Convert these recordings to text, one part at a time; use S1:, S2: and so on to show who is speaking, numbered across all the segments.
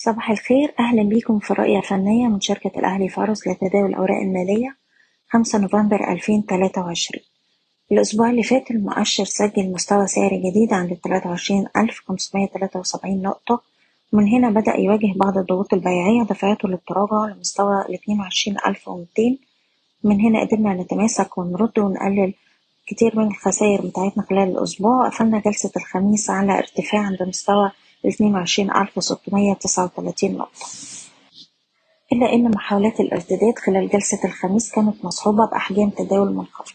S1: صباح الخير. أهلا بيكم في الرؤية الفنية من شركة الأهلي فارس لتداول الأوراق المالية خمسة نوفمبر ألفين تلاتة وعشرين. الأسبوع اللي فات المؤشر سجل مستوى سعري جديد عند التلاتة وعشرين ألف خمسمية تلاتة وسبعين نقطة. ومن هنا بدأ يواجه بعض الضغوط البيعية دفعته للتراجع لمستوى الاتنين وعشرين ألف ومتين من هنا قدرنا نتماسك ونرد ونقلل كتير من الخسائر بتاعتنا خلال الأسبوع. وقفلنا جلسة الخميس على ارتفاع عند مستوى الاتنين وعشرين ألف وستمية تسعة وتلاتين نقطة. إلا إن محاولات الارتداد خلال جلسة الخميس كانت مصحوبة بأحجام تداول منخفضة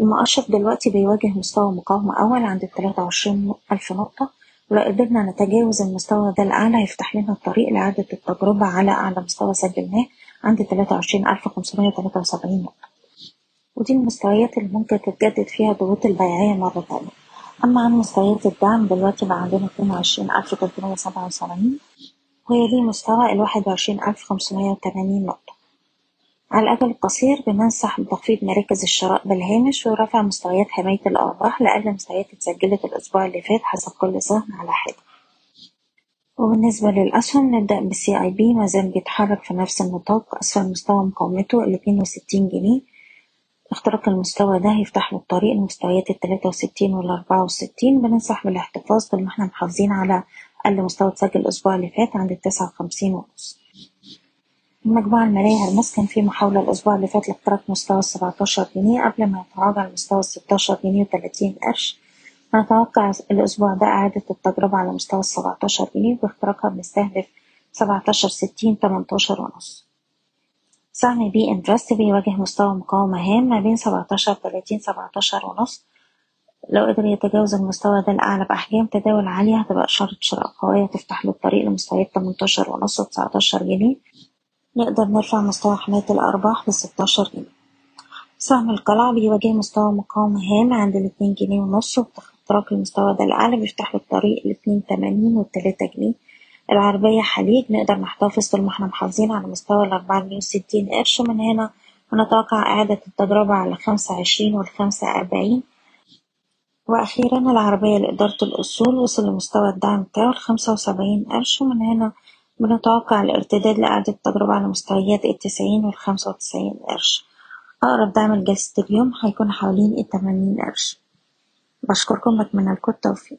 S1: المؤشر دلوقتي بيواجه مستوى مقاومة أول عند التلاتة وعشرين ألف نقطة ولو قدرنا نتجاوز المستوى ده الأعلى هيفتح لنا الطريق لإعادة التجربة على أعلى مستوى سجلناه عند تلاتة وعشرين ألف خمسمية تلاتة وسبعين نقطة. ودي المستويات اللي ممكن تتجدد فيها الضغوط البيعية مرة تانية. أما عن مستويات الدعم دلوقتي بقى عندنا اتنين وعشرين ألف تلتمية سبعة وسبعين ويليه مستوى الواحد وعشرين ألف خمسمية وتمانين نقطة. على الأجل القصير بننصح بتخفيض مراكز الشراء بالهامش ورفع مستويات حماية الأرباح لأقل مستويات اتسجلت الأسبوع اللي فات حسب كل سهم على حدة. وبالنسبة للأسهم نبدأ بالسي أي بي مازال بيتحرك في نفس النطاق أسفل مستوى مقاومته الاتنين وستين جنيه. اختراق المستوى ده هيفتح له الطريق لمستويات التلاتة وستين والأربعة وستين. بننصح بالاحتفاظ طول ما إحنا محافظين على أقل مستوى اتسجل الأسبوع اللي فات عند التسعة وخمسين ونص. المجموعة المالية هرمس كان في محاولة الأسبوع اللي فات لاختراق مستوى السبعتاشر جنيه قبل ما يتراجع لمستوى الستاشر جنيه وتلاتين قرش. نتوقع الأسبوع ده إعادة التجربة على مستوى السبعتاشر جنيه باختراقها بنستهدف سبعتاشر ستين تمنتاشر ونص. سهم بي انفست بيواجه مستوى مقاومة هام ما بين سبعتاشر تلاتين سبعتاشر ونص. لو قدر يتجاوز المستوى ده الأعلى بأحجام تداول عالية هتبقى إشارة شراء قوية تفتح له الطريق لمستويات تمنتاشر ونص وتسعتاشر جنيه. نقدر نرفع مستوى حماية الأرباح لستاشر جنيه. سهم القلعة بيواجه مستوى مقاومة هام عند الاتنين جنيه ونص وباختراق المستوى ده الأعلى بيفتح له الطريق لاتنين تمانين والتلاتة جنيه. العربية حليب نقدر نحتفظ طول ما إحنا محافظين على مستوى الأربعة جنيه وستين قرش. من هنا ونتوقع إعادة التجربة على خمسة عشرين والخمسة أربعين. وأخيرا العربية لإدارة الأصول وصل لمستوى الدعم بتاعه الخمسة وسبعين قرش. ومن هنا بنتوقع الارتداد لإعادة التجربة على مستويات التسعين والخمسة وتسعين قرش. أقرب دعم لجلسة اليوم هيكون حوالين التمانين قرش. بشكركم بتمنى لكم التوفيق.